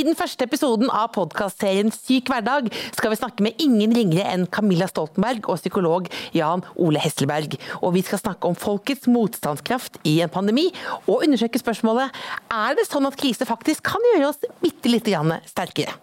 I den første episoden av podkastserien Syk hverdag skal vi snakke med ingen ringere enn Camilla Stoltenberg og psykolog Jan Ole Hesselberg. Og vi skal snakke om folkets motstandskraft i en pandemi, og undersøke spørsmålet er det sånn at krise faktisk kan gjøre oss bitte lite grann sterkere.